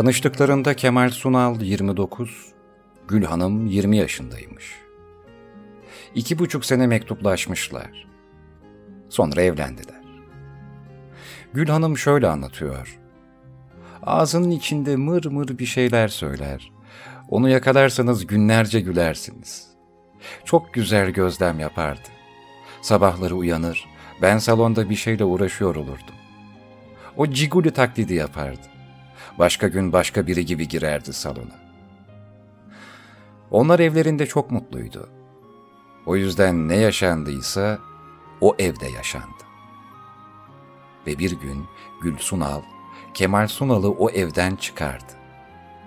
Tanıştıklarında Kemal Sunal 29, Gül Hanım 20 yaşındaymış. İki buçuk sene mektuplaşmışlar. Sonra evlendiler. Gül Hanım şöyle anlatıyor. Ağzının içinde mır mır bir şeyler söyler. Onu yakalarsanız günlerce gülersiniz. Çok güzel gözlem yapardı. Sabahları uyanır, ben salonda bir şeyle uğraşıyor olurdum. O ciguli taklidi yapardı. Başka gün başka biri gibi girerdi salona. Onlar evlerinde çok mutluydu. O yüzden ne yaşandıysa o evde yaşandı. Ve bir gün Gül Sunal, Kemal Sunal'ı o evden çıkardı.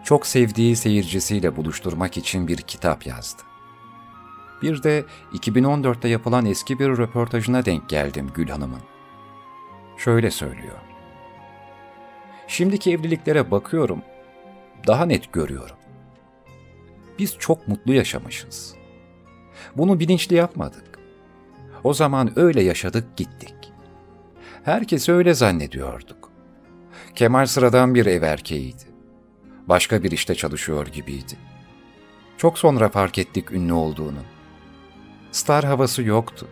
Çok sevdiği seyircisiyle buluşturmak için bir kitap yazdı. Bir de 2014'te yapılan eski bir röportajına denk geldim Gül Hanım'ın. Şöyle söylüyor. Şimdiki evliliklere bakıyorum, daha net görüyorum. Biz çok mutlu yaşamışız. Bunu bilinçli yapmadık. O zaman öyle yaşadık gittik. Herkes öyle zannediyorduk. Kemal sıradan bir ev erkeğiydi. Başka bir işte çalışıyor gibiydi. Çok sonra fark ettik ünlü olduğunu. Star havası yoktu.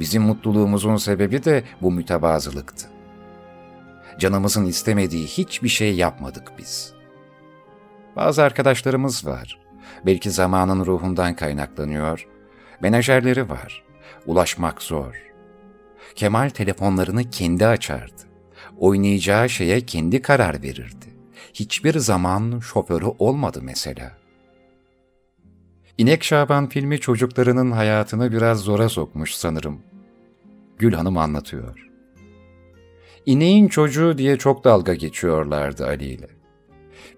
Bizim mutluluğumuzun sebebi de bu mütevazılıktı. Canımızın istemediği hiçbir şey yapmadık biz. Bazı arkadaşlarımız var. Belki zamanın ruhundan kaynaklanıyor. Menajerleri var. Ulaşmak zor. Kemal telefonlarını kendi açardı. Oynayacağı şeye kendi karar verirdi. Hiçbir zaman şoförü olmadı mesela. İnek Şaban filmi çocuklarının hayatını biraz zora sokmuş sanırım. Gül Hanım anlatıyor. İneğin çocuğu diye çok dalga geçiyorlardı Ali ile.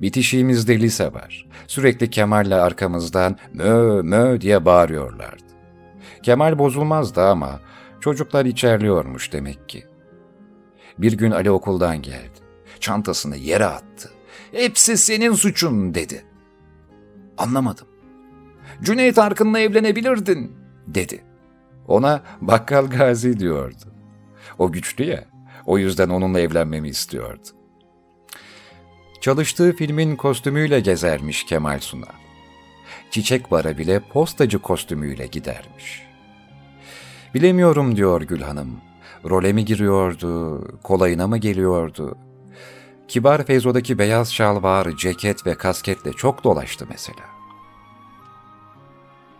Bitişiğimizde lise var. Sürekli Kemal'le arkamızdan mö mö diye bağırıyorlardı. Kemal bozulmazdı ama çocuklar içerliyormuş demek ki. Bir gün Ali okuldan geldi. Çantasını yere attı. Hepsi senin suçun dedi. Anlamadım. Cüneyt Arkın'la evlenebilirdin dedi. Ona bakkal gazi diyordu. O güçlü ya, o yüzden onunla evlenmemi istiyordu. Çalıştığı filmin kostümüyle gezermiş Kemal Sunal. Çiçek bara bile postacı kostümüyle gidermiş. Bilemiyorum diyor Gül Hanım. Role mi giriyordu, kolayına mı geliyordu? Kibar Feyzo'daki beyaz şalvar, ceket ve kasketle çok dolaştı mesela.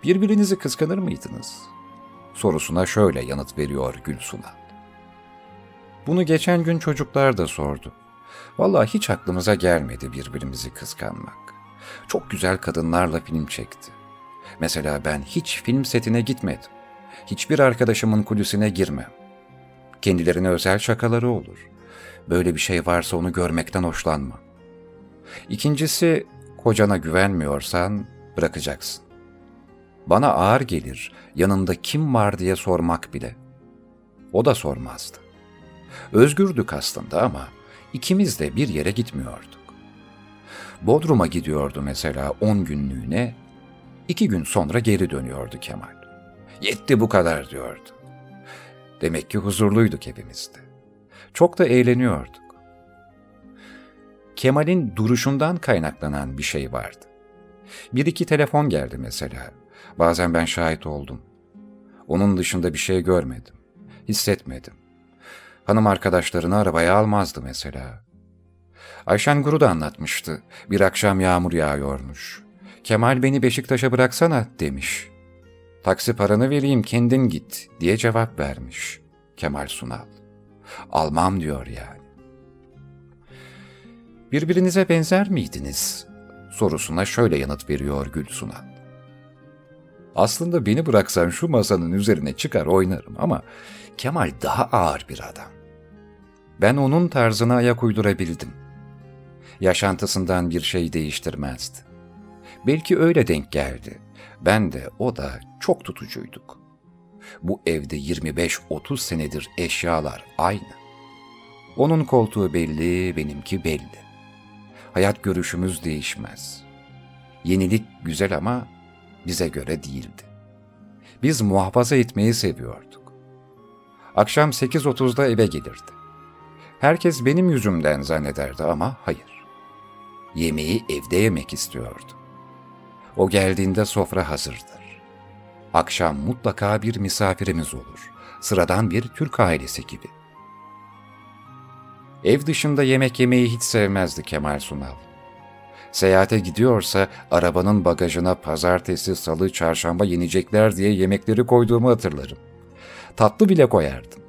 Birbirinizi kıskanır mıydınız? Sorusuna şöyle yanıt veriyor Gül Sunal. Bunu geçen gün çocuklar da sordu. Vallahi hiç aklımıza gelmedi birbirimizi kıskanmak. Çok güzel kadınlarla film çekti. Mesela ben hiç film setine gitmedim. Hiçbir arkadaşımın kulüsüne girmem. Kendilerine özel şakaları olur. Böyle bir şey varsa onu görmekten hoşlanmam. İkincisi, kocana güvenmiyorsan bırakacaksın. Bana ağır gelir yanında kim var diye sormak bile. O da sormazdı. Özgürdük aslında ama ikimiz de bir yere gitmiyorduk. Bodrum'a gidiyordu mesela on günlüğüne, iki gün sonra geri dönüyordu Kemal. Yetti bu kadar diyordu. Demek ki huzurluyduk evimizde. Çok da eğleniyorduk. Kemal'in duruşundan kaynaklanan bir şey vardı. Bir iki telefon geldi mesela. Bazen ben şahit oldum. Onun dışında bir şey görmedim. Hissetmedim. Hanım arkadaşlarını arabaya almazdı mesela. Ayşen Guru da anlatmıştı. Bir akşam yağmur yağıyormuş. Kemal beni Beşiktaş'a bıraksana demiş. Taksi paranı vereyim kendin git diye cevap vermiş Kemal Sunal. Almam diyor yani. Birbirinize benzer miydiniz? Sorusuna şöyle yanıt veriyor Gül Sunal. Aslında beni bıraksan şu masanın üzerine çıkar oynarım ama Kemal daha ağır bir adam. Ben onun tarzına ayak uydurabildim. Yaşantısından bir şey değiştirmezdi. Belki öyle denk geldi. Ben de o da çok tutucuyduk. Bu evde 25-30 senedir eşyalar aynı. Onun koltuğu belli, benimki belli. Hayat görüşümüz değişmez. Yenilik güzel ama bize göre değildi. Biz muhafaza etmeyi seviyorduk. Akşam 8.30'da eve gelirdi. Herkes benim yüzümden zannederdi ama hayır. Yemeği evde yemek istiyordu. O geldiğinde sofra hazırdır. Akşam mutlaka bir misafirimiz olur. Sıradan bir Türk ailesi gibi. Ev dışında yemek yemeyi hiç sevmezdi Kemal Sunal. Seyahate gidiyorsa arabanın bagajına pazartesi, salı, çarşamba yenecekler diye yemekleri koyduğumu hatırlarım. Tatlı bile koyardım.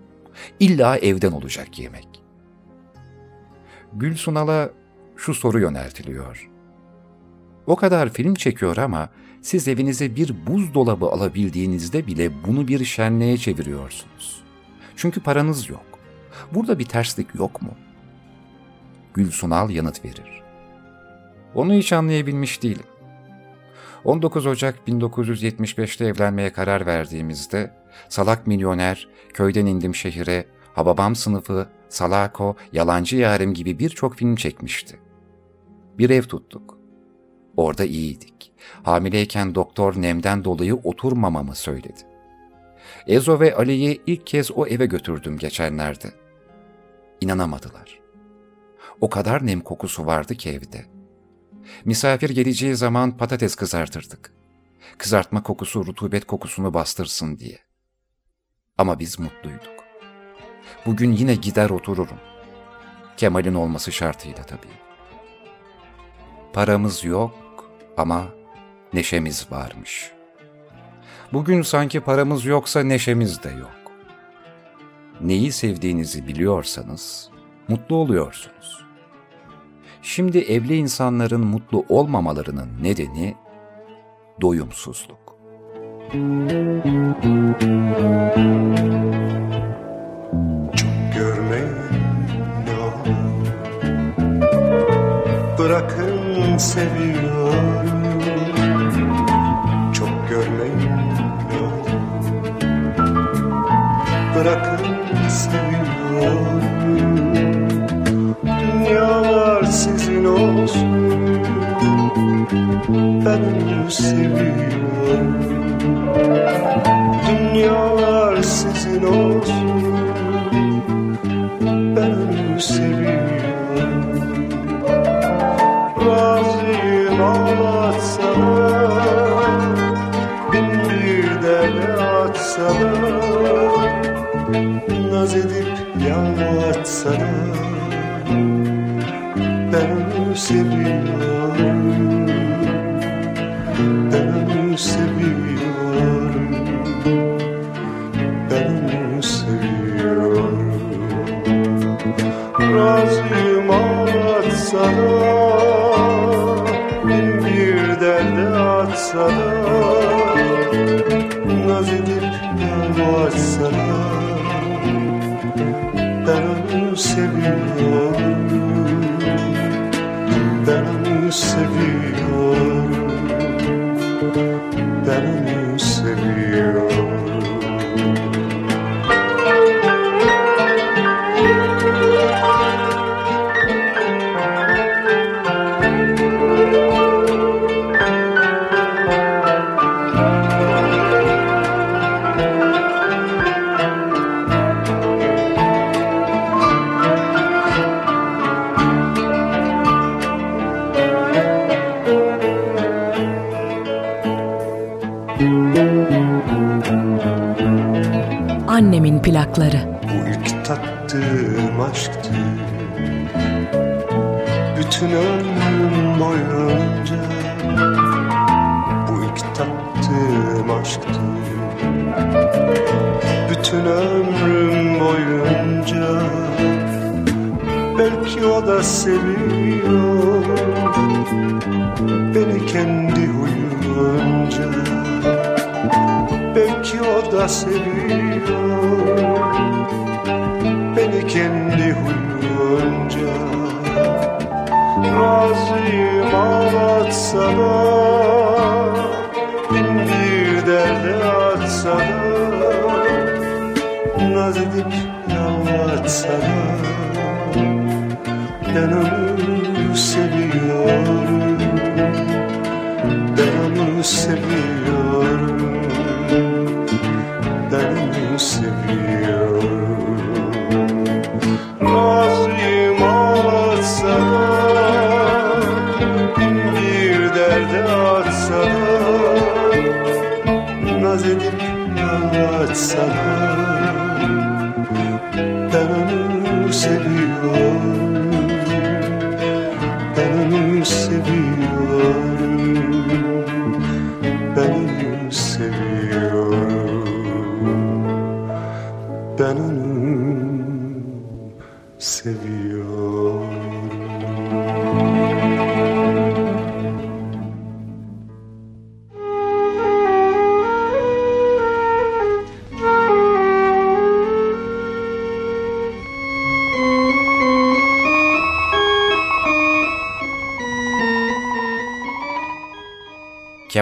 İlla evden olacak yemek. Gül Sunal'a şu soru yöneltiliyor. O kadar film çekiyor ama siz evinize bir buzdolabı alabildiğinizde bile bunu bir şenliğe çeviriyorsunuz. Çünkü paranız yok. Burada bir terslik yok mu? Gül Sunal yanıt verir. Onu hiç anlayabilmiş değilim. 19 Ocak 1975'te evlenmeye karar verdiğimizde Salak Milyoner, Köyden indim Şehire, Hababam Sınıfı, Salako, Yalancı Yarim gibi birçok film çekmişti. Bir ev tuttuk. Orada iyiydik. Hamileyken doktor nemden dolayı oturmamamı söyledi. Ezo ve Ali'yi ilk kez o eve götürdüm geçenlerde. İnanamadılar. O kadar nem kokusu vardı ki evde. Misafir geleceği zaman patates kızartırdık. Kızartma kokusu rutubet kokusunu bastırsın diye. Ama biz mutluyduk. Bugün yine gider otururum. Kemal'in olması şartıyla tabii. Paramız yok ama neşemiz varmış. Bugün sanki paramız yoksa neşemiz de yok. Neyi sevdiğinizi biliyorsanız mutlu oluyorsunuz. Şimdi evli insanların mutlu olmamalarının nedeni doyumsuzluk. Çok seviyorum. Çok görmeyin ne olur Bırakın seviyorum. Dünyalar sizin olsun. Ben onu seviyorum. Dünyalar sizin olsun. Ben seviyorum atsana Naz edip yalvatsana Ben onu seviyorum. Ben seviyorum. Ben seviyorum. Razıyım ağlatsana Bin bir derde atsana Naz Onu seviyorum Ben onu seviyorum Ben Plakları. Bu ilk tattığım aşktı. Bütün ömrüm boyunca Bu ilk tattığım aşktı. Bütün ömrüm boyunca Belki o da seviyor Beni kendi huyunca da seviyor. Beni kendi huyunca Razıyım ağlatsana Bin bir derde atsana Naz edip yalvatsana Ben onu seviyorum. Ben onu seviyorum onu seviyorum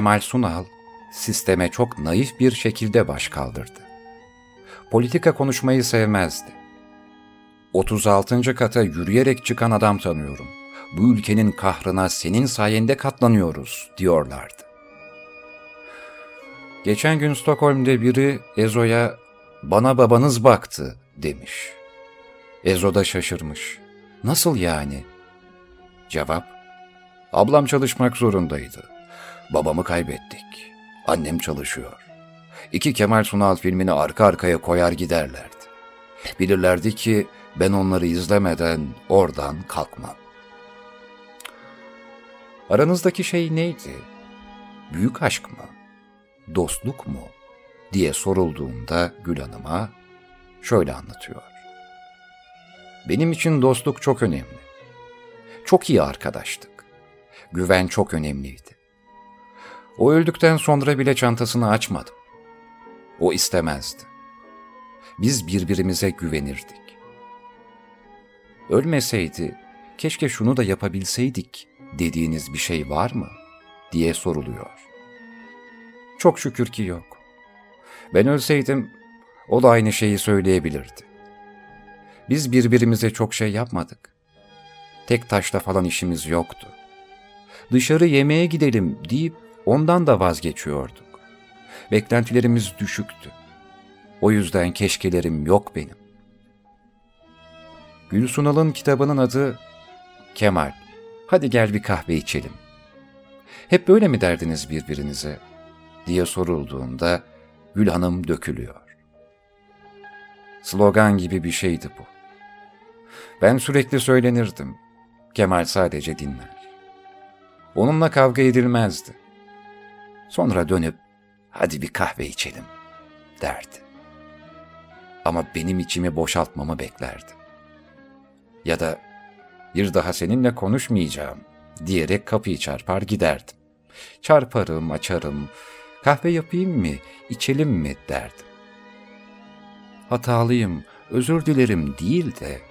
Kemal Sunal, sisteme çok naif bir şekilde baş kaldırdı. Politika konuşmayı sevmezdi. 36. kata yürüyerek çıkan adam tanıyorum. Bu ülkenin kahrına senin sayende katlanıyoruz diyorlardı. Geçen gün Stockholm'de biri Ezo'ya bana babanız baktı demiş. Ezo da şaşırmış. Nasıl yani? Cevap, ablam çalışmak zorundaydı. Babamı kaybettik. Annem çalışıyor. İki Kemal Sunal filmini arka arkaya koyar giderlerdi. Bilirlerdi ki ben onları izlemeden oradan kalkmam. Aranızdaki şey neydi? Büyük aşk mı? Dostluk mu? diye sorulduğunda Gül Hanım'a şöyle anlatıyor. Benim için dostluk çok önemli. Çok iyi arkadaştık. Güven çok önemliydi. O öldükten sonra bile çantasını açmadım. O istemezdi. Biz birbirimize güvenirdik. Ölmeseydi, keşke şunu da yapabilseydik dediğiniz bir şey var mı? diye soruluyor. Çok şükür ki yok. Ben ölseydim, o da aynı şeyi söyleyebilirdi. Biz birbirimize çok şey yapmadık. Tek taşla falan işimiz yoktu. Dışarı yemeğe gidelim deyip ondan da vazgeçiyorduk. Beklentilerimiz düşüktü. O yüzden keşkelerim yok benim. Gül Sunal'ın kitabının adı Kemal. Hadi gel bir kahve içelim. Hep böyle mi derdiniz birbirinize? diye sorulduğunda Gül Hanım dökülüyor. Slogan gibi bir şeydi bu. Ben sürekli söylenirdim. Kemal sadece dinler. Onunla kavga edilmezdi. Sonra dönüp hadi bir kahve içelim derdi. Ama benim içimi boşaltmamı beklerdi. Ya da bir daha seninle konuşmayacağım diyerek kapıyı çarpar giderdim. Çarparım, açarım, kahve yapayım mı, içelim mi derdim. Hatalıyım, özür dilerim değil de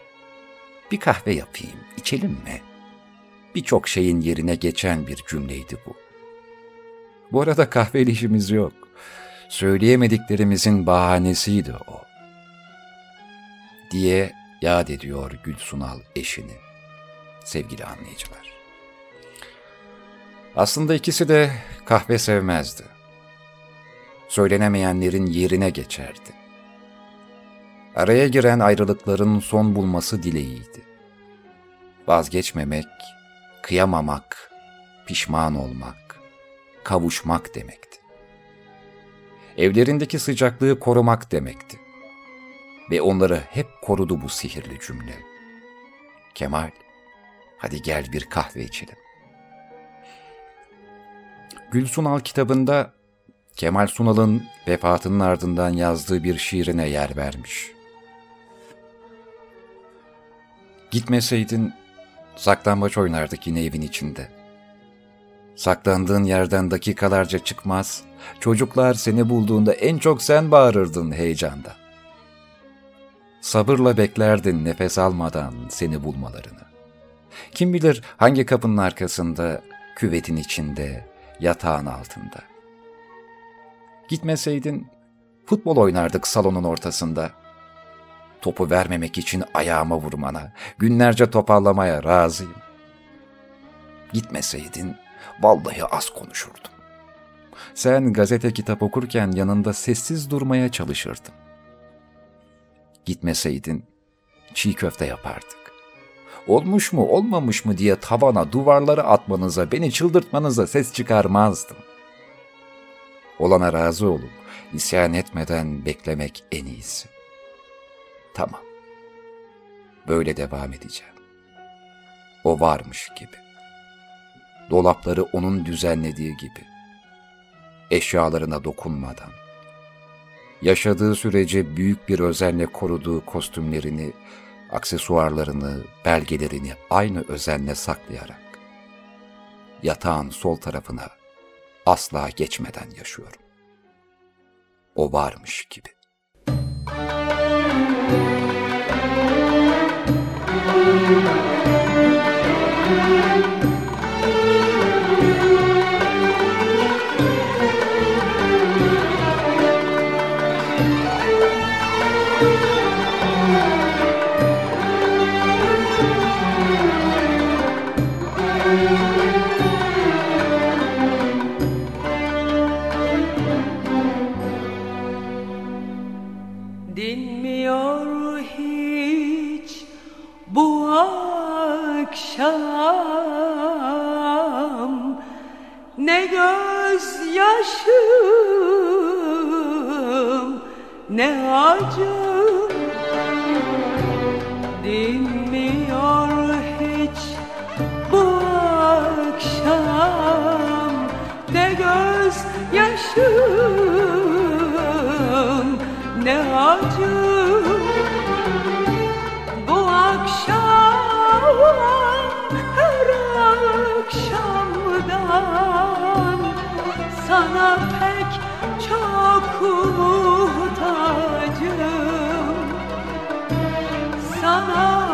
bir kahve yapayım, içelim mi? Birçok şeyin yerine geçen bir cümleydi bu. Bu arada kahveli işimiz yok. Söyleyemediklerimizin bahanesiydi o. Diye yad ediyor Gülsunal eşini. Sevgili anlayıcılar. Aslında ikisi de kahve sevmezdi. Söylenemeyenlerin yerine geçerdi. Araya giren ayrılıkların son bulması dileğiydi. Vazgeçmemek, kıyamamak, pişman olmak, kavuşmak demekti. Evlerindeki sıcaklığı korumak demekti. Ve onları hep korudu bu sihirli cümle. Kemal, hadi gel bir kahve içelim. Gülsunal kitabında Kemal Sunal'ın vefatının ardından yazdığı bir şiirine yer vermiş. Gitmeseydin saklambaç oynardık yine evin içinde. Saklandığın yerden dakikalarca çıkmaz, çocuklar seni bulduğunda en çok sen bağırırdın heyecanda. Sabırla beklerdin nefes almadan seni bulmalarını. Kim bilir hangi kapının arkasında, küvetin içinde, yatağın altında. Gitmeseydin futbol oynardık salonun ortasında. Topu vermemek için ayağıma vurmana, günlerce toparlamaya razıyım. Gitmeseydin vallahi az konuşurdum. Sen gazete kitap okurken yanında sessiz durmaya çalışırdım. Gitmeseydin çiğ köfte yapardık. Olmuş mu olmamış mı diye tavana duvarları atmanıza beni çıldırtmanıza ses çıkarmazdım. Olana razı olup isyan etmeden beklemek en iyisi. Tamam. böyle devam edeceğim. O varmış gibi. Dolapları onun düzenlediği gibi. Eşyalarına dokunmadan. Yaşadığı sürece büyük bir özenle koruduğu kostümlerini, aksesuarlarını, belgelerini aynı özenle saklayarak. Yatağın sol tarafına asla geçmeden yaşıyorum. O varmış gibi. Dinmiyor Ne gözyaşım ne acım. Dinmiyor hiç bu akşam. Ne gözyaşım ne acım. Bu akşam her akşamdan Sana pek çok muhtacım. Sana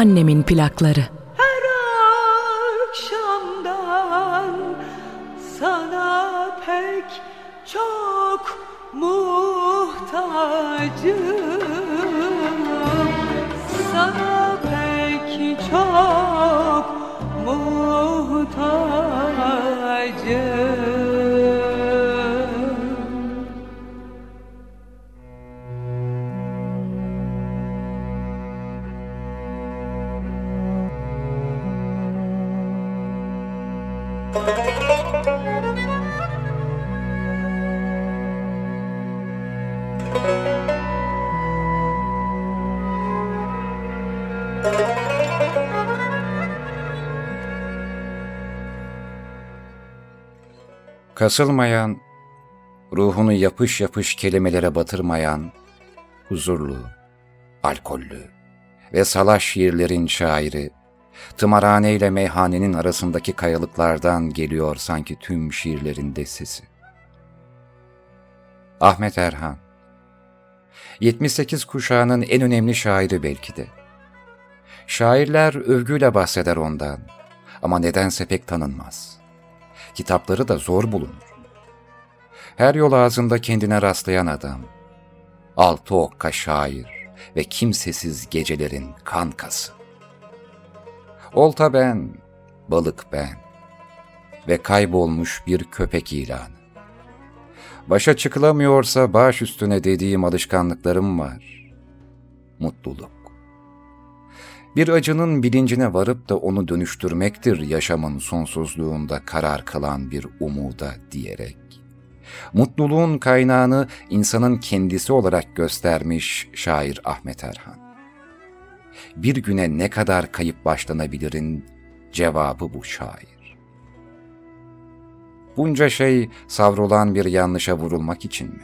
Annemin plakları. her akşamdan sana pek çok muhtacım sana pek çok muhtacım Kasılmayan, ruhunu yapış yapış kelimelere batırmayan, huzurlu, alkollü ve salaş şiirlerin şairi, tımarhane ile meyhanenin arasındaki kayalıklardan geliyor sanki tüm şiirlerinde sesi. Ahmet Erhan 78 kuşağının en önemli şairi belki de. Şairler övgüyle bahseder ondan ama nedense pek tanınmaz. Kitapları da zor bulunur. Her yol ağzında kendine rastlayan adam. Altı okka şair ve kimsesiz gecelerin kankası. Olta ben, balık ben ve kaybolmuş bir köpek ilanı. Başa çıkılamıyorsa baş üstüne dediğim alışkanlıklarım var. Mutluluk. Bir acının bilincine varıp da onu dönüştürmektir yaşamın sonsuzluğunda karar kılan bir umuda diyerek. Mutluluğun kaynağını insanın kendisi olarak göstermiş şair Ahmet Erhan. Bir güne ne kadar kayıp başlanabilirin cevabı bu şair. Bunca şey savrulan bir yanlışa vurulmak için mi?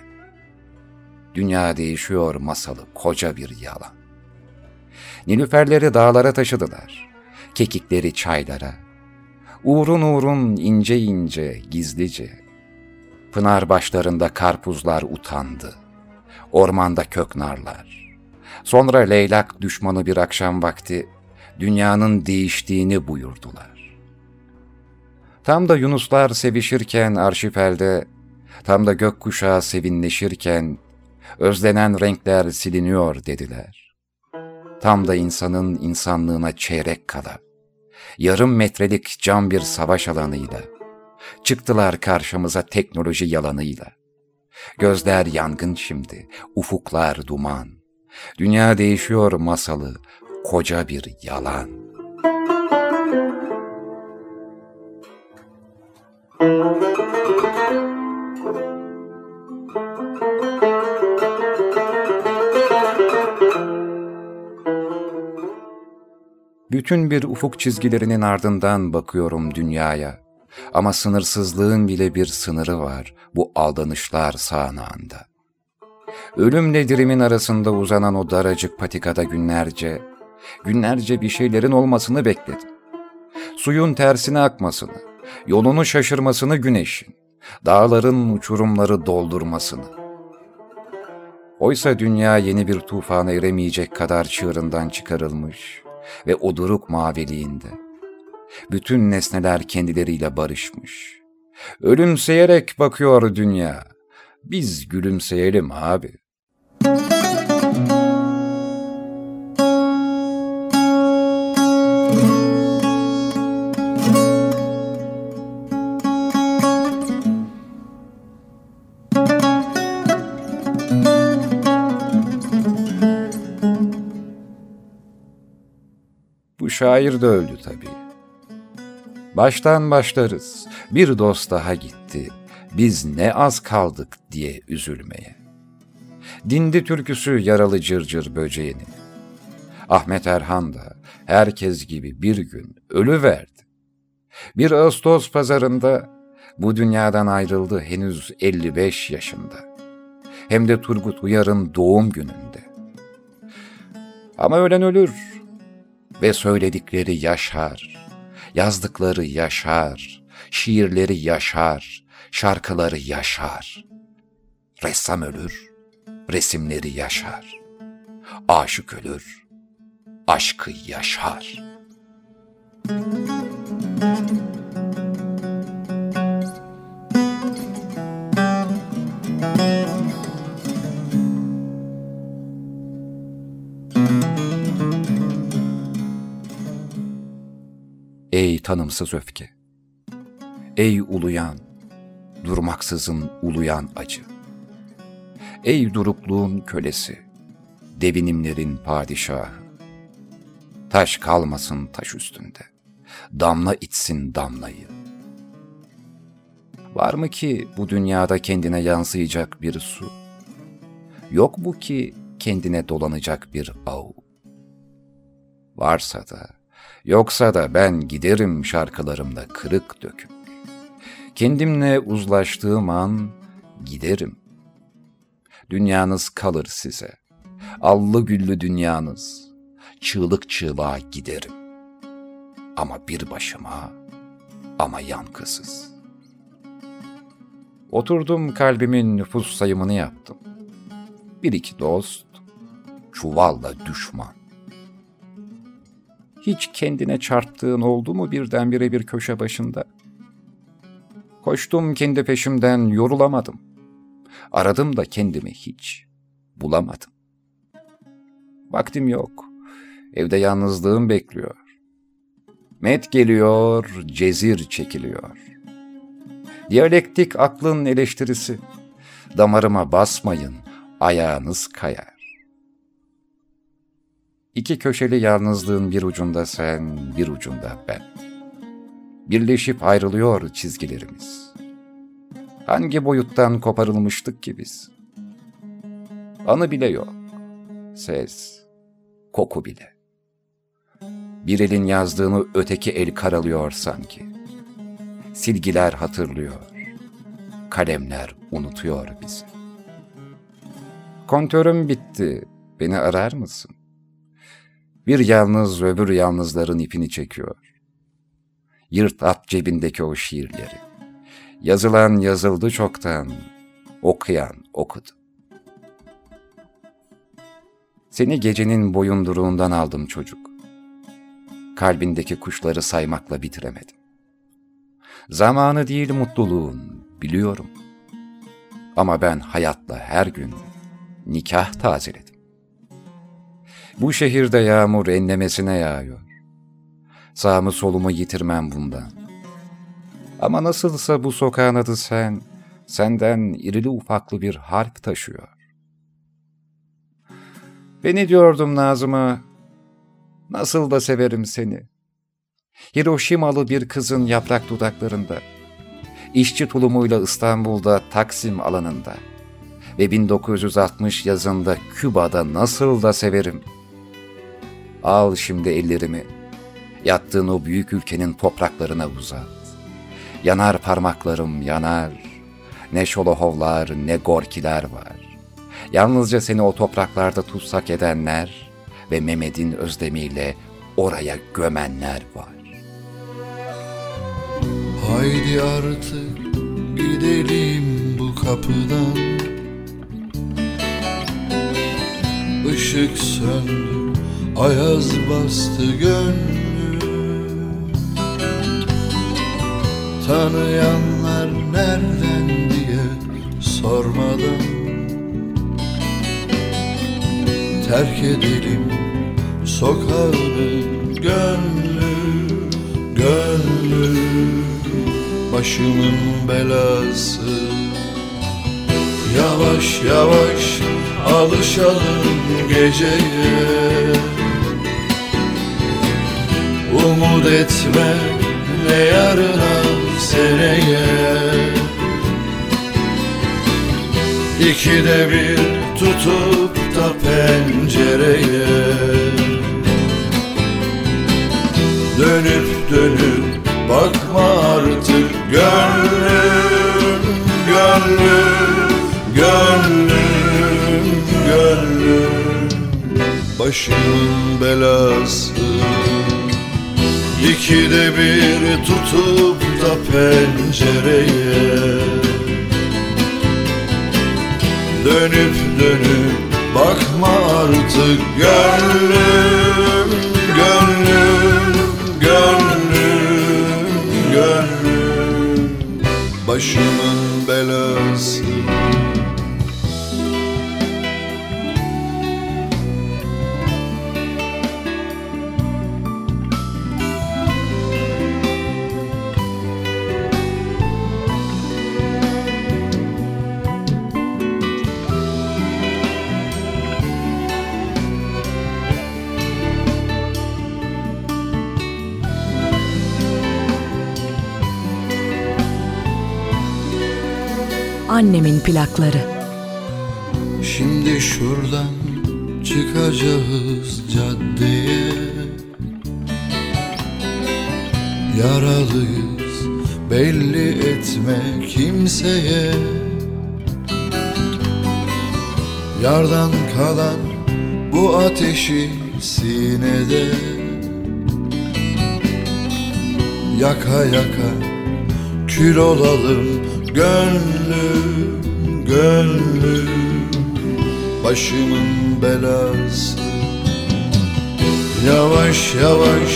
Dünya değişiyor masalı koca bir yalan. Nilüferleri dağlara taşıdılar. Kekikleri çaylara. Uğrun uğrun ince ince, gizlice. Pınar başlarında karpuzlar utandı. Ormanda köknarlar. Sonra leylak düşmanı bir akşam vakti dünyanın değiştiğini buyurdular. Tam da yunuslar sevişirken arşipelde, tam da gökkuşağı sevinleşirken, özlenen renkler siliniyor dediler. Tam da insanın insanlığına çeyrek kala, yarım metrelik cam bir savaş alanıyla, çıktılar karşımıza teknoloji yalanıyla. Gözler yangın şimdi, ufuklar duman. Dünya değişiyor masalı, koca bir yalan. Bütün bir ufuk çizgilerinin ardından bakıyorum dünyaya. Ama sınırsızlığın bile bir sınırı var bu aldanışlar sağanağında. Ölümle dirimin arasında uzanan o daracık patikada günlerce, günlerce bir şeylerin olmasını bekledim. Suyun tersine akmasını, yolunu şaşırmasını güneşin, dağların uçurumları doldurmasını. Oysa dünya yeni bir tufana eremeyecek kadar çığırından çıkarılmış ve o duruk maviliğinde. Bütün nesneler kendileriyle barışmış. Ölümseyerek bakıyor dünya. Biz gülümseyelim abi. Şair de öldü tabii. Baştan başlarız. Bir dost daha gitti. Biz ne az kaldık diye üzülmeye. Dindi türküsü yaralı cırcır böceğini. Ahmet Erhan da herkes gibi bir gün ölü verdi. Bir Ağustos pazarında bu dünyadan ayrıldı henüz 55 yaşında. Hem de Turgut Uyar'ın doğum gününde. Ama ölen ölür ve söyledikleri yaşar. Yazdıkları yaşar, şiirleri yaşar, şarkıları yaşar. Ressam ölür, resimleri yaşar. Aşık ölür, aşkı yaşar. Ey tanımsız öfke! Ey uluyan, durmaksızın uluyan acı! Ey durukluğun kölesi, devinimlerin padişahı! Taş kalmasın taş üstünde, damla içsin damlayı. Var mı ki bu dünyada kendine yansıyacak bir su? Yok mu ki kendine dolanacak bir ağ? Varsa da, yoksa da ben giderim şarkılarımda kırık dökük. Kendimle uzlaştığım an giderim. Dünyanız kalır size. Allı güllü dünyanız. Çığlık çığlığa giderim. Ama bir başıma, ama yankısız. Oturdum kalbimin nüfus sayımını yaptım. Bir iki dost, çuvalla düşman. Hiç kendine çarptığın oldu mu birdenbire bir köşe başında? Koştum kendi peşimden yorulamadım. Aradım da kendimi hiç bulamadım. Vaktim yok. Evde yalnızlığım bekliyor. Met geliyor, cezir çekiliyor. Diyalektik aklın eleştirisi. Damarıma basmayın, ayağınız kayar. İki köşeli yalnızlığın bir ucunda sen, bir ucunda ben. Birleşip ayrılıyor çizgilerimiz. Hangi boyuttan koparılmıştık ki biz? Anı bile yok. Ses, koku bile. Bir elin yazdığını öteki el karalıyor sanki. Silgiler hatırlıyor. Kalemler unutuyor bizi. Kontörüm bitti. Beni arar mısın? Bir yalnız öbür yalnızların ipini çekiyor. Yırt at cebindeki o şiirleri. Yazılan yazıldı çoktan, okuyan okudu. Seni gecenin boyunduruğundan aldım çocuk. Kalbindeki kuşları saymakla bitiremedim. Zamanı değil mutluluğun, biliyorum. Ama ben hayatla her gün nikah tazeledim. Bu şehirde yağmur enlemesine yağıyor. Sağımı solumu yitirmem bundan. Ama nasılsa bu sokağın adı sen, senden irili ufaklı bir harp taşıyor. Beni diyordum Nazım'a, nasıl da severim seni. Hiroşimalı bir kızın yaprak dudaklarında, işçi tulumuyla İstanbul'da Taksim alanında ve 1960 yazında Küba'da nasıl da severim. Al şimdi ellerimi, yattığın o büyük ülkenin topraklarına uzat. Yanar parmaklarım yanar, ne şolohovlar ne gorkiler var. Yalnızca seni o topraklarda tutsak edenler ve Mehmet'in özlemiyle oraya gömenler var. Haydi artık gidelim bu kapıdan Işık söndü, ayaz bastı gönlüm. Tanıyanlar nereden diye sormadan Terk edelim sokağını gönlüm, gönlüm. Başımın belası. Yavaş yavaş alışalım geceye Umut etme ne yarına seneye. İkide bir tutup da pencereye. Dönüp dönüp bakma artık gönlüm, gönlüm, gönlüm, gönlüm. Başımın belası İkide bir tutup da pencereye Dönüp dönüp bakma artık gönlüm, gönlüm, gönlüm, gönlüm. Başımın belası Annemin plakları. Şimdi şuradan çıkacağız caddeye. Yaralıyız belli etme kimseye. Yardan kalan bu ateşi sinede Yaka yaka kül olalım gönlüm, gönlüm Başımın belası. Yavaş yavaş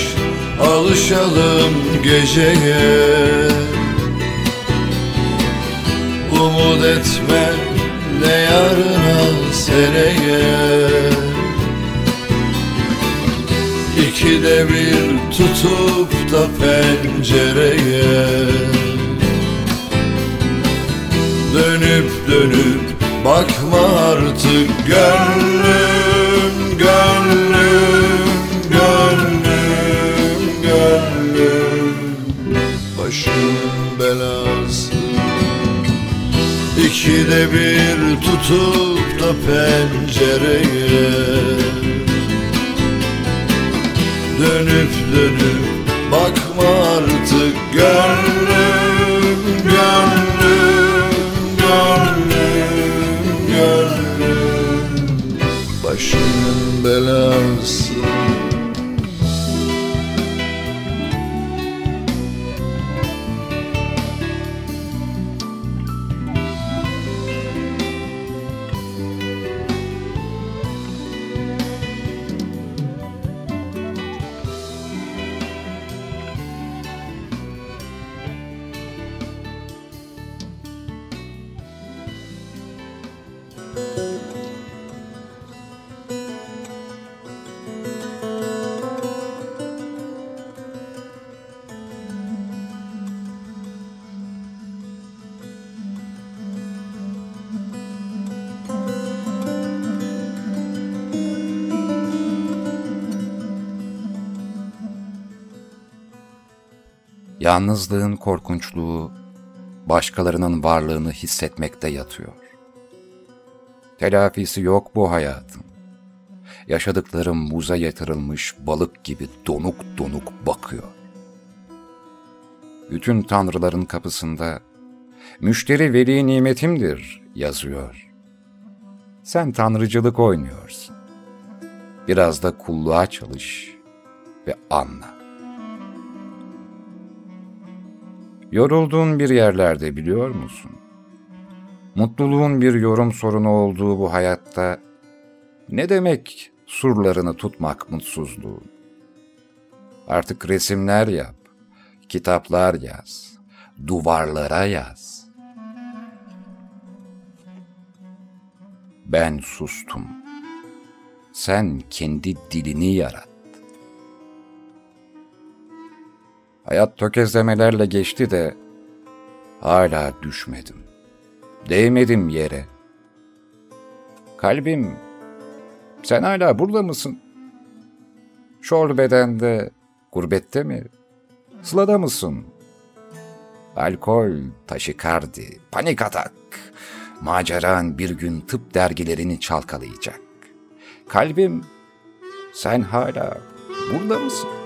alışalım geceye. Umut etme ne yarına seneye. İkide bir tutup da pencereye Dönüp dönüp bakma artık gönlüm, gönlüm, gönlüm, gönlüm. Başımın belası. İkide bir tutup da pencereye Yalnızlığın korkunçluğu başkalarının varlığını hissetmekte yatıyor. Telafisi yok bu hayatın. Yaşadıklarım buza yatırılmış balık gibi donuk donuk bakıyor. Bütün tanrıların kapısında müşteri veli nimetimdir yazıyor. Sen tanrıcılık oynuyorsun. Biraz da kulluğa çalış ve anla. Yorulduğun bir yerlerde biliyor musun? Mutluluğun bir yorum sorunu olduğu bu hayatta ne demek surlarını tutmak mutsuzluğun? Artık resimler yap, kitaplar yaz, duvarlara yaz. Ben sustum. Sen kendi dilini yarat. Hayat tökezlemelerle geçti de hala düşmedim. Değmedim yere. Kalbim, sen hala burada mısın? Şol bedende, gurbette mi? Sılada mısın? Alkol, taşikardi, panik atak. Maceran bir gün tıp dergilerini çalkalayacak. Kalbim, sen hala burada mısın?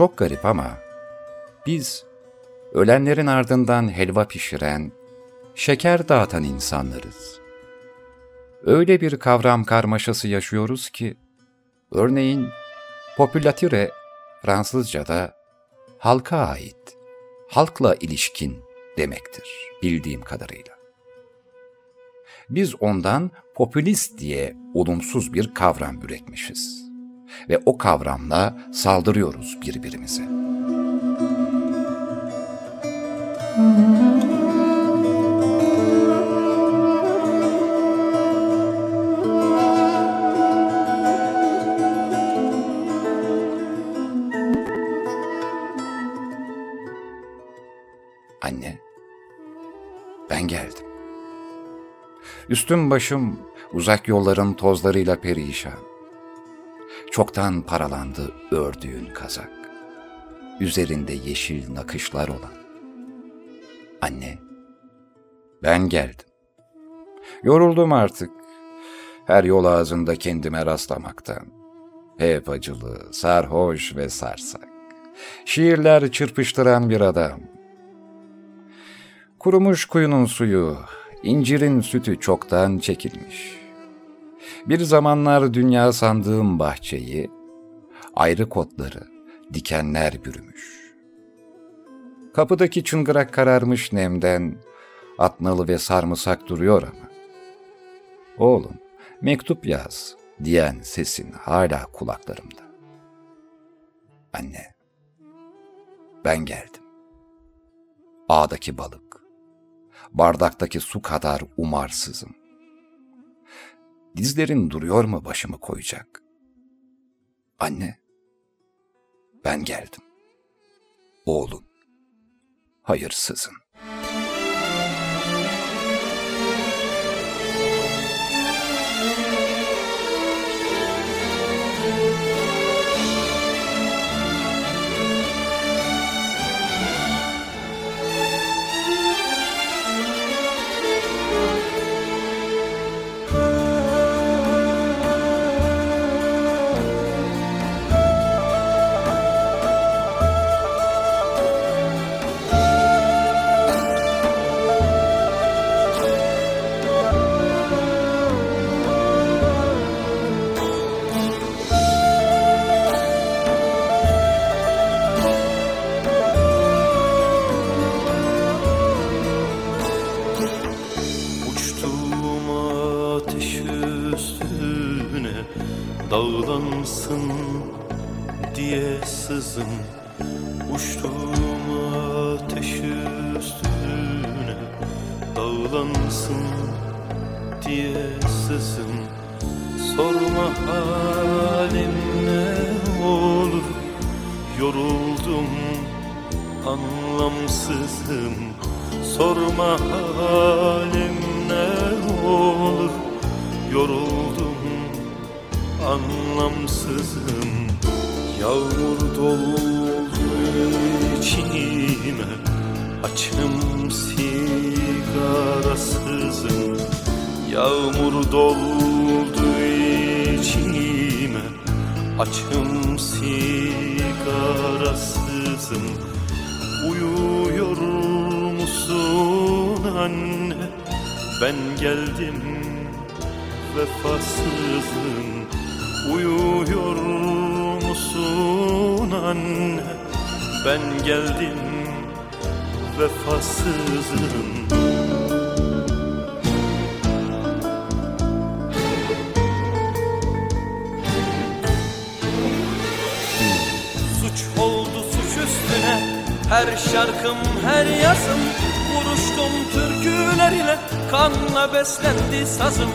Çok garip ama biz ölenlerin ardından helva pişiren, şeker dağıtan insanlarız. Öyle bir kavram karmaşası yaşıyoruz ki, örneğin popülatire Fransızca'da halka ait, halkla ilişkin demektir bildiğim kadarıyla. Biz ondan popülist diye olumsuz bir kavram üretmişiz ve o kavramla saldırıyoruz birbirimize. Anne, ben geldim. Üstüm başım uzak yolların tozlarıyla perişan. Çoktan paralandı ördüğün kazak. Üzerinde yeşil nakışlar olan. Anne, ben geldim. Yoruldum artık. Her yol ağzında kendime rastlamaktan. Hep acılı, sarhoş ve sarsak. Şiirler çırpıştıran bir adam. Kurumuş kuyunun suyu, incirin sütü çoktan çekilmiş. Bir zamanlar dünya sandığım bahçeyi, ayrı kotları, dikenler bürümüş. Kapıdaki çıngırak kararmış nemden, atnalı ve sarımsak duruyor ama. Oğlum, mektup yaz diyen sesin hala kulaklarımda. Anne, ben geldim. Ağdaki balık, bardaktaki su kadar umarsızım. Dizlerin duruyor mu başımı koyacak? Anne, ben geldim. Oğlum, hayırsızın. Sızım Uçtuğum ateş üstüne Dağlansın diye sızım Sorma halim ne olur Yoruldum anlamsızım. Sorma halim ne olur Yoruldum anlamsızım Yağmur doldu içime Açım sigarasızım. Yağmur doldu içime Açım sigarasızım. Uyuyor musun anne? Ben geldim vefasızım. Uyuyor anne Ben geldim vefasızım. Suç oldu suç üstüne Her şarkım her yazım. Vuruştum türküler ile Kanla beslendi sazım.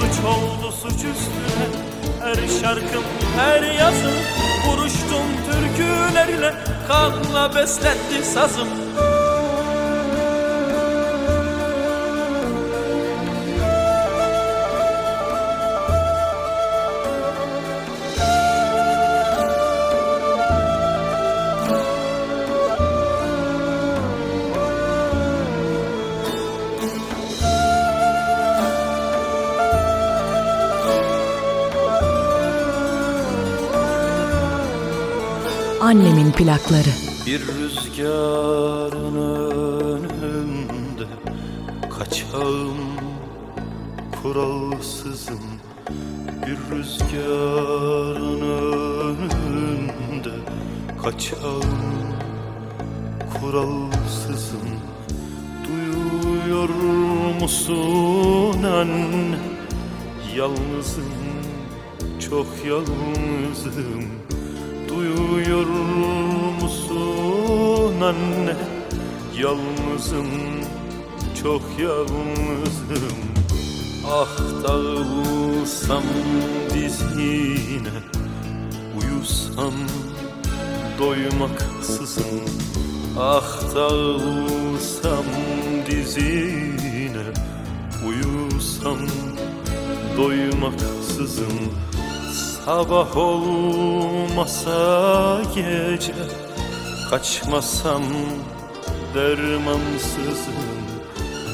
Suç oldu suç üstüne Her şarkım her yazım. Vuruştum türküler ile Kanla beslendi sazım Annemin plakları. Bir rüzgarın önünde kaçağım kuralsızım. Bir rüzgarın önünde kaçağım kuralsızım. Duyuyor musun anne? Yalnızım çok yalnızım Duyuyor musun anne? Yalnızım çok yalnızım. Ah dağılsam dizine Uyusam doymaksızım Ah dağılsam dizine Uyusam doymaksızım Sabah olmasa gece Kaçmasam dermansızım.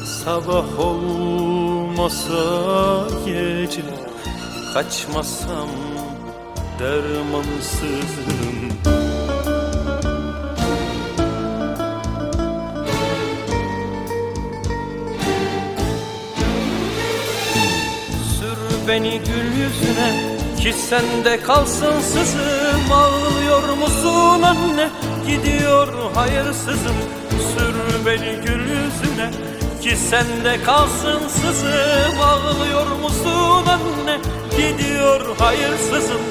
Sabah olmasa gece Kaçmasam dermansızım. Sür beni gül yüzüne ki sende kalsın sızım Ağlıyor musun anne? Gidiyor hayırsızım Sür beni gül yüzüne. Ki sende kalsın sızım Ağlıyor musun anne? Gidiyor hayırsızım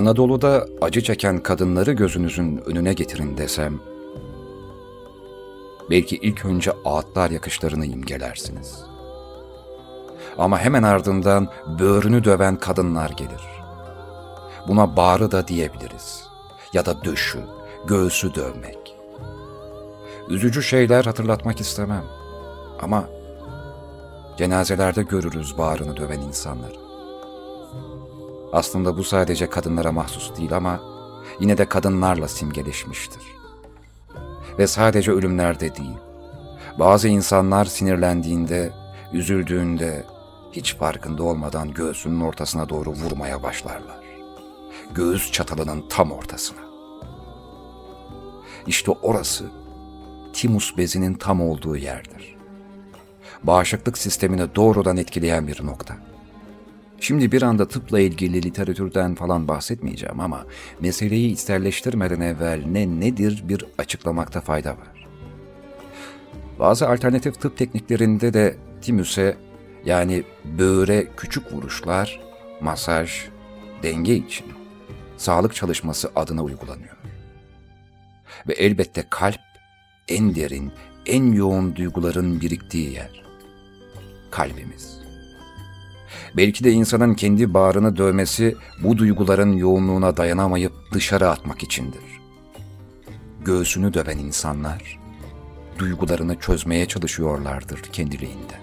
Anadolu'da acı çeken kadınları gözünüzün önüne getirin desem, belki ilk önce ağıtlar yakışlarını imgelersiniz. Ama hemen ardından böğrünü döven kadınlar gelir. Buna bağrı da diyebiliriz. Ya da döşü, göğsü dövmek. Üzücü şeyler hatırlatmak istemem. Ama cenazelerde görürüz bağrını döven insanları. Aslında bu sadece kadınlara mahsus değil ama yine de kadınlarla simgeleşmiştir. Ve sadece ölümlerde değil, bazı insanlar sinirlendiğinde, üzüldüğünde hiç farkında olmadan göğsünün ortasına doğru vurmaya başlarlar. Göğüs çatalının tam ortasına. İşte orası timus bezinin tam olduğu yerdir. Bağışıklık sistemini doğrudan etkileyen bir nokta. Şimdi bir anda tıpla ilgili literatürden falan bahsetmeyeceğim ama meseleyi içselleştirmeden evvel ne nedir bir açıklamakta fayda var. Bazı alternatif tıp tekniklerinde de timüse yani böğre küçük vuruşlar, masaj, denge için sağlık çalışması adına uygulanıyor. Ve elbette kalp en derin, en yoğun duyguların biriktiği yer. Kalbimiz. Belki de insanın kendi bağrını dövmesi bu duyguların yoğunluğuna dayanamayıp dışarı atmak içindir. Göğsünü döven insanlar duygularını çözmeye çalışıyorlardır kendiliğinde.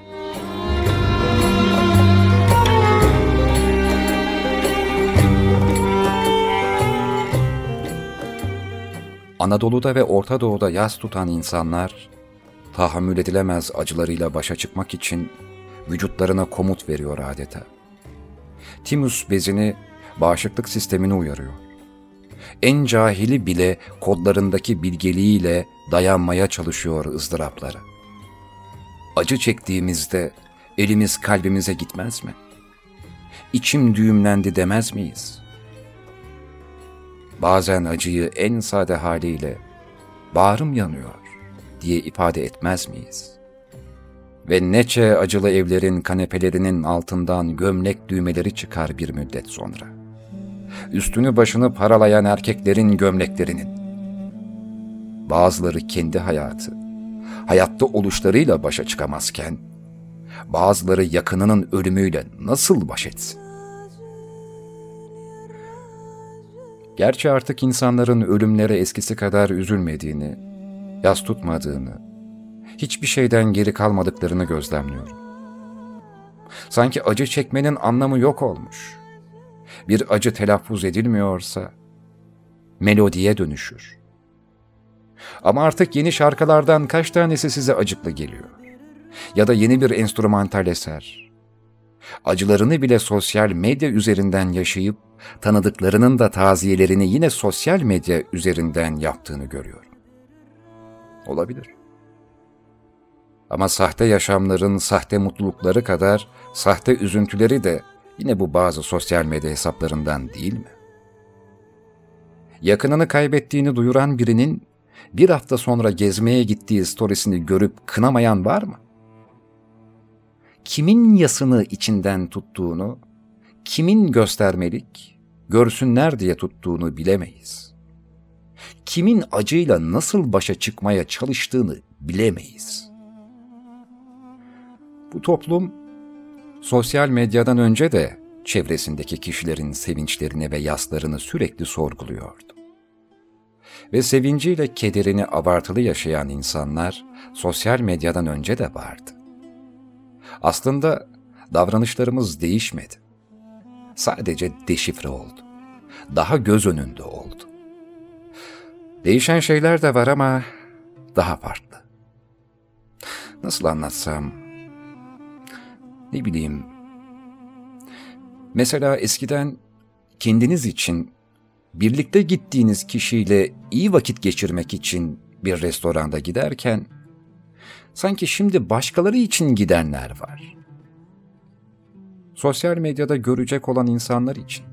Anadolu'da ve Orta Doğu'da yas tutan insanlar, tahammül edilemez acılarıyla başa çıkmak için vücutlarına komut veriyor adeta. Timus bezini, bağışıklık sistemini uyarıyor. En cahili bile kodlarındaki bilgeliğiyle dayanmaya çalışıyor ızdıraplara. Acı çektiğimizde elimiz kalbimize gitmez mi? İçim düğümlendi demez miyiz?'' bazen acıyı en sade haliyle bağrım yanıyor diye ifade etmez miyiz? Ve neçe acılı evlerin kanepelerinin altından gömlek düğmeleri çıkar bir müddet sonra. Üstünü başını paralayan erkeklerin gömleklerinin. Bazıları kendi hayatı, hayatta oluşlarıyla başa çıkamazken, bazıları yakınının ölümüyle nasıl baş etsin? Gerçi artık insanların ölümlere eskisi kadar üzülmediğini, yas tutmadığını, hiçbir şeyden geri kalmadıklarını gözlemliyorum. Sanki acı çekmenin anlamı yok olmuş. Bir acı telaffuz edilmiyorsa melodiye dönüşür. Ama artık yeni şarkılardan kaç tanesi size acıklı geliyor? Ya da yeni bir enstrümantal eser. Acılarını bile sosyal medya üzerinden yaşayıp tanıdıklarının da taziyelerini yine sosyal medya üzerinden yaptığını görüyorum. Olabilir. Ama sahte yaşamların sahte mutlulukları kadar sahte üzüntüleri de yine bu bazı sosyal medya hesaplarından değil mi? Yakınını kaybettiğini duyuran birinin bir hafta sonra gezmeye gittiği storiesini görüp kınamayan var mı? Kimin yasını içinden tuttuğunu kimin göstermelik, görsünler diye tuttuğunu bilemeyiz. Kimin acıyla nasıl başa çıkmaya çalıştığını bilemeyiz. Bu toplum sosyal medyadan önce de çevresindeki kişilerin sevinçlerini ve yaslarını sürekli sorguluyordu. Ve sevinciyle kederini abartılı yaşayan insanlar sosyal medyadan önce de vardı. Aslında davranışlarımız değişmedi sadece deşifre oldu. Daha göz önünde oldu. Değişen şeyler de var ama daha farklı. Nasıl anlatsam? Ne bileyim. Mesela eskiden kendiniz için birlikte gittiğiniz kişiyle iyi vakit geçirmek için bir restoranda giderken sanki şimdi başkaları için gidenler var sosyal medyada görecek olan insanlar için.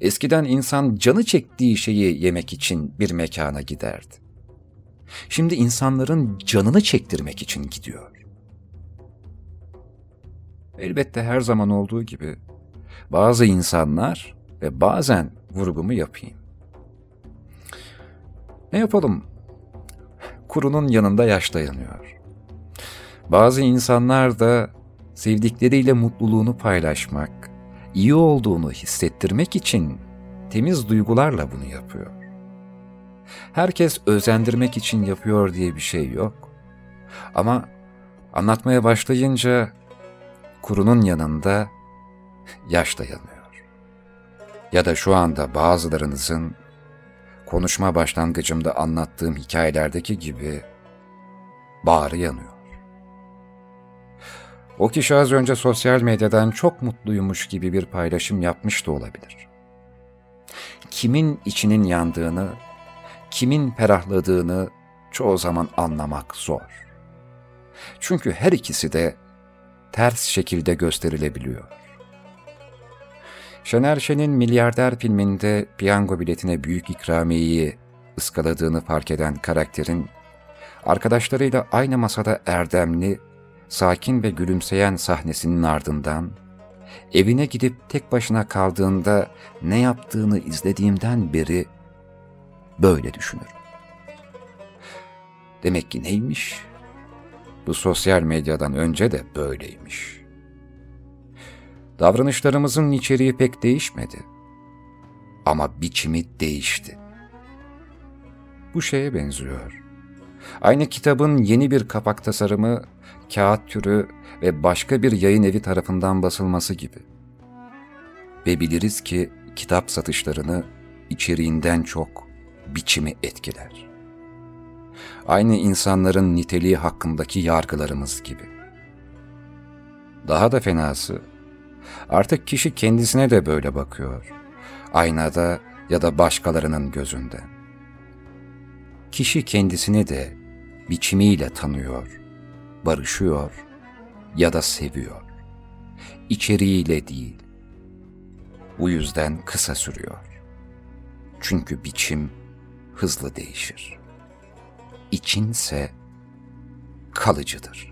Eskiden insan canı çektiği şeyi yemek için bir mekana giderdi. Şimdi insanların canını çektirmek için gidiyor. Elbette her zaman olduğu gibi bazı insanlar ve bazen vurgumu yapayım. Ne yapalım? Kurunun yanında yaş dayanıyor. Bazı insanlar da sevdikleriyle mutluluğunu paylaşmak, iyi olduğunu hissettirmek için temiz duygularla bunu yapıyor. Herkes özendirmek için yapıyor diye bir şey yok. Ama anlatmaya başlayınca kurunun yanında yaş da yanıyor. Ya da şu anda bazılarınızın konuşma başlangıcımda anlattığım hikayelerdeki gibi bağrı yanıyor. O kişi az önce sosyal medyadan çok mutluymuş gibi bir paylaşım yapmış da olabilir. Kimin içinin yandığını, kimin ferahladığını çoğu zaman anlamak zor. Çünkü her ikisi de ters şekilde gösterilebiliyor. Şener Şen'in Milyarder filminde piyango biletine büyük ikramiyeyi ıskaladığını fark eden karakterin, arkadaşlarıyla aynı masada erdemli, sakin ve gülümseyen sahnesinin ardından, evine gidip tek başına kaldığında ne yaptığını izlediğimden beri böyle düşünürüm. Demek ki neymiş? Bu sosyal medyadan önce de böyleymiş. Davranışlarımızın içeriği pek değişmedi. Ama biçimi değişti. Bu şeye benziyor. Aynı kitabın yeni bir kapak tasarımı, kağıt türü ve başka bir yayın evi tarafından basılması gibi. Ve biliriz ki kitap satışlarını içeriğinden çok biçimi etkiler. Aynı insanların niteliği hakkındaki yargılarımız gibi. Daha da fenası, artık kişi kendisine de böyle bakıyor. Aynada ya da başkalarının gözünde. Kişi kendisini de biçimiyle tanıyor, barışıyor ya da seviyor. İçeriğiyle değil. Bu yüzden kısa sürüyor. Çünkü biçim hızlı değişir. İçinse kalıcıdır.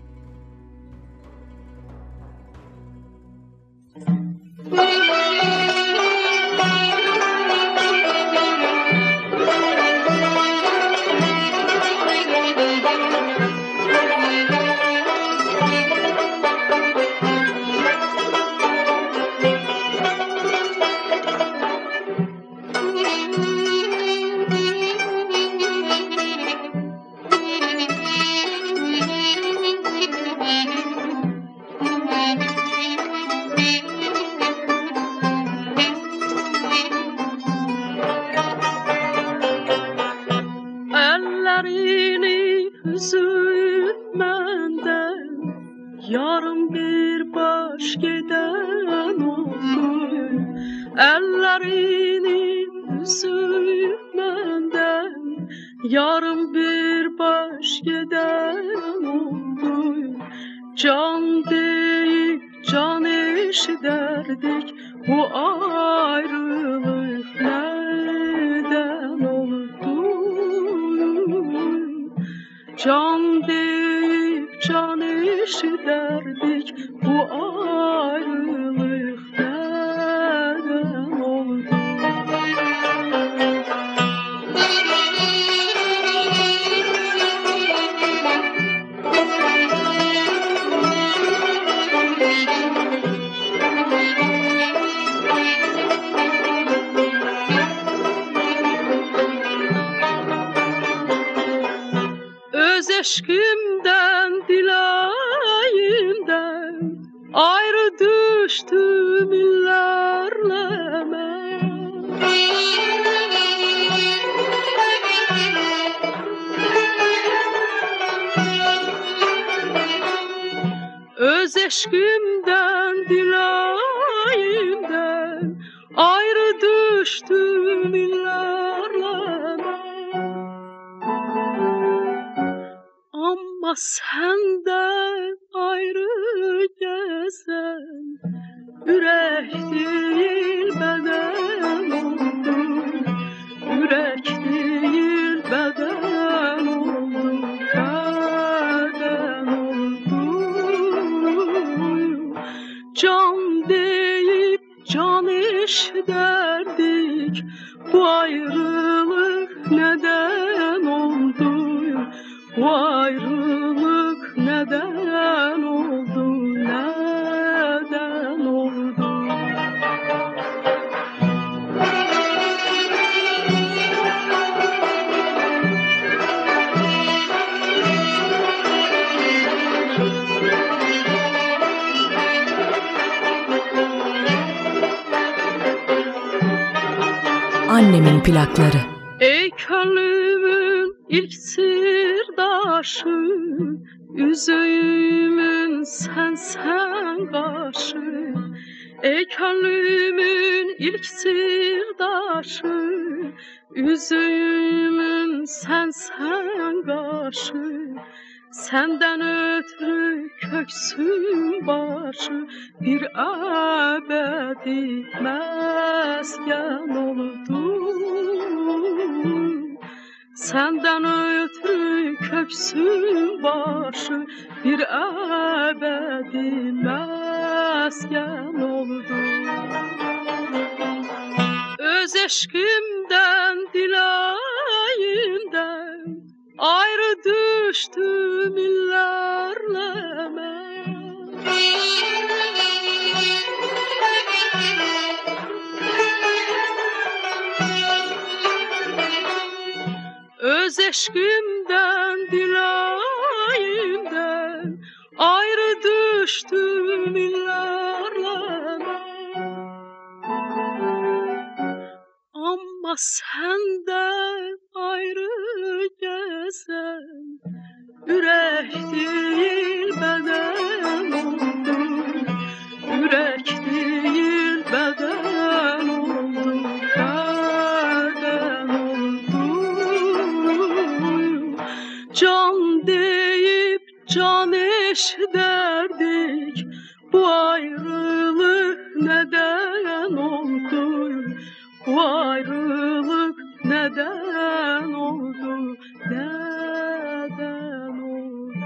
Eşkimden dilayimden Ayrı düştüm illerleme Öz eşkimden Ama Üzüğümün sen sen kaşı Senden ötürü köksün başı. Bir ebedi mesken oldu. Senden ötürü köksün başı. Bir ebedi mesken oldu Öz eşkimden dilayimden Ayrı düştüm illerle ben Öz eşkimden dilayimden Ayrı düştüm illerle Ama senden ayrı gezen Yürek değil beden oldu Yürek değil beden oldu Beden oldu Can deyip can eş derdik. Bu ayrılık neden oldu bu ayrılık neden oldu, neden oldu?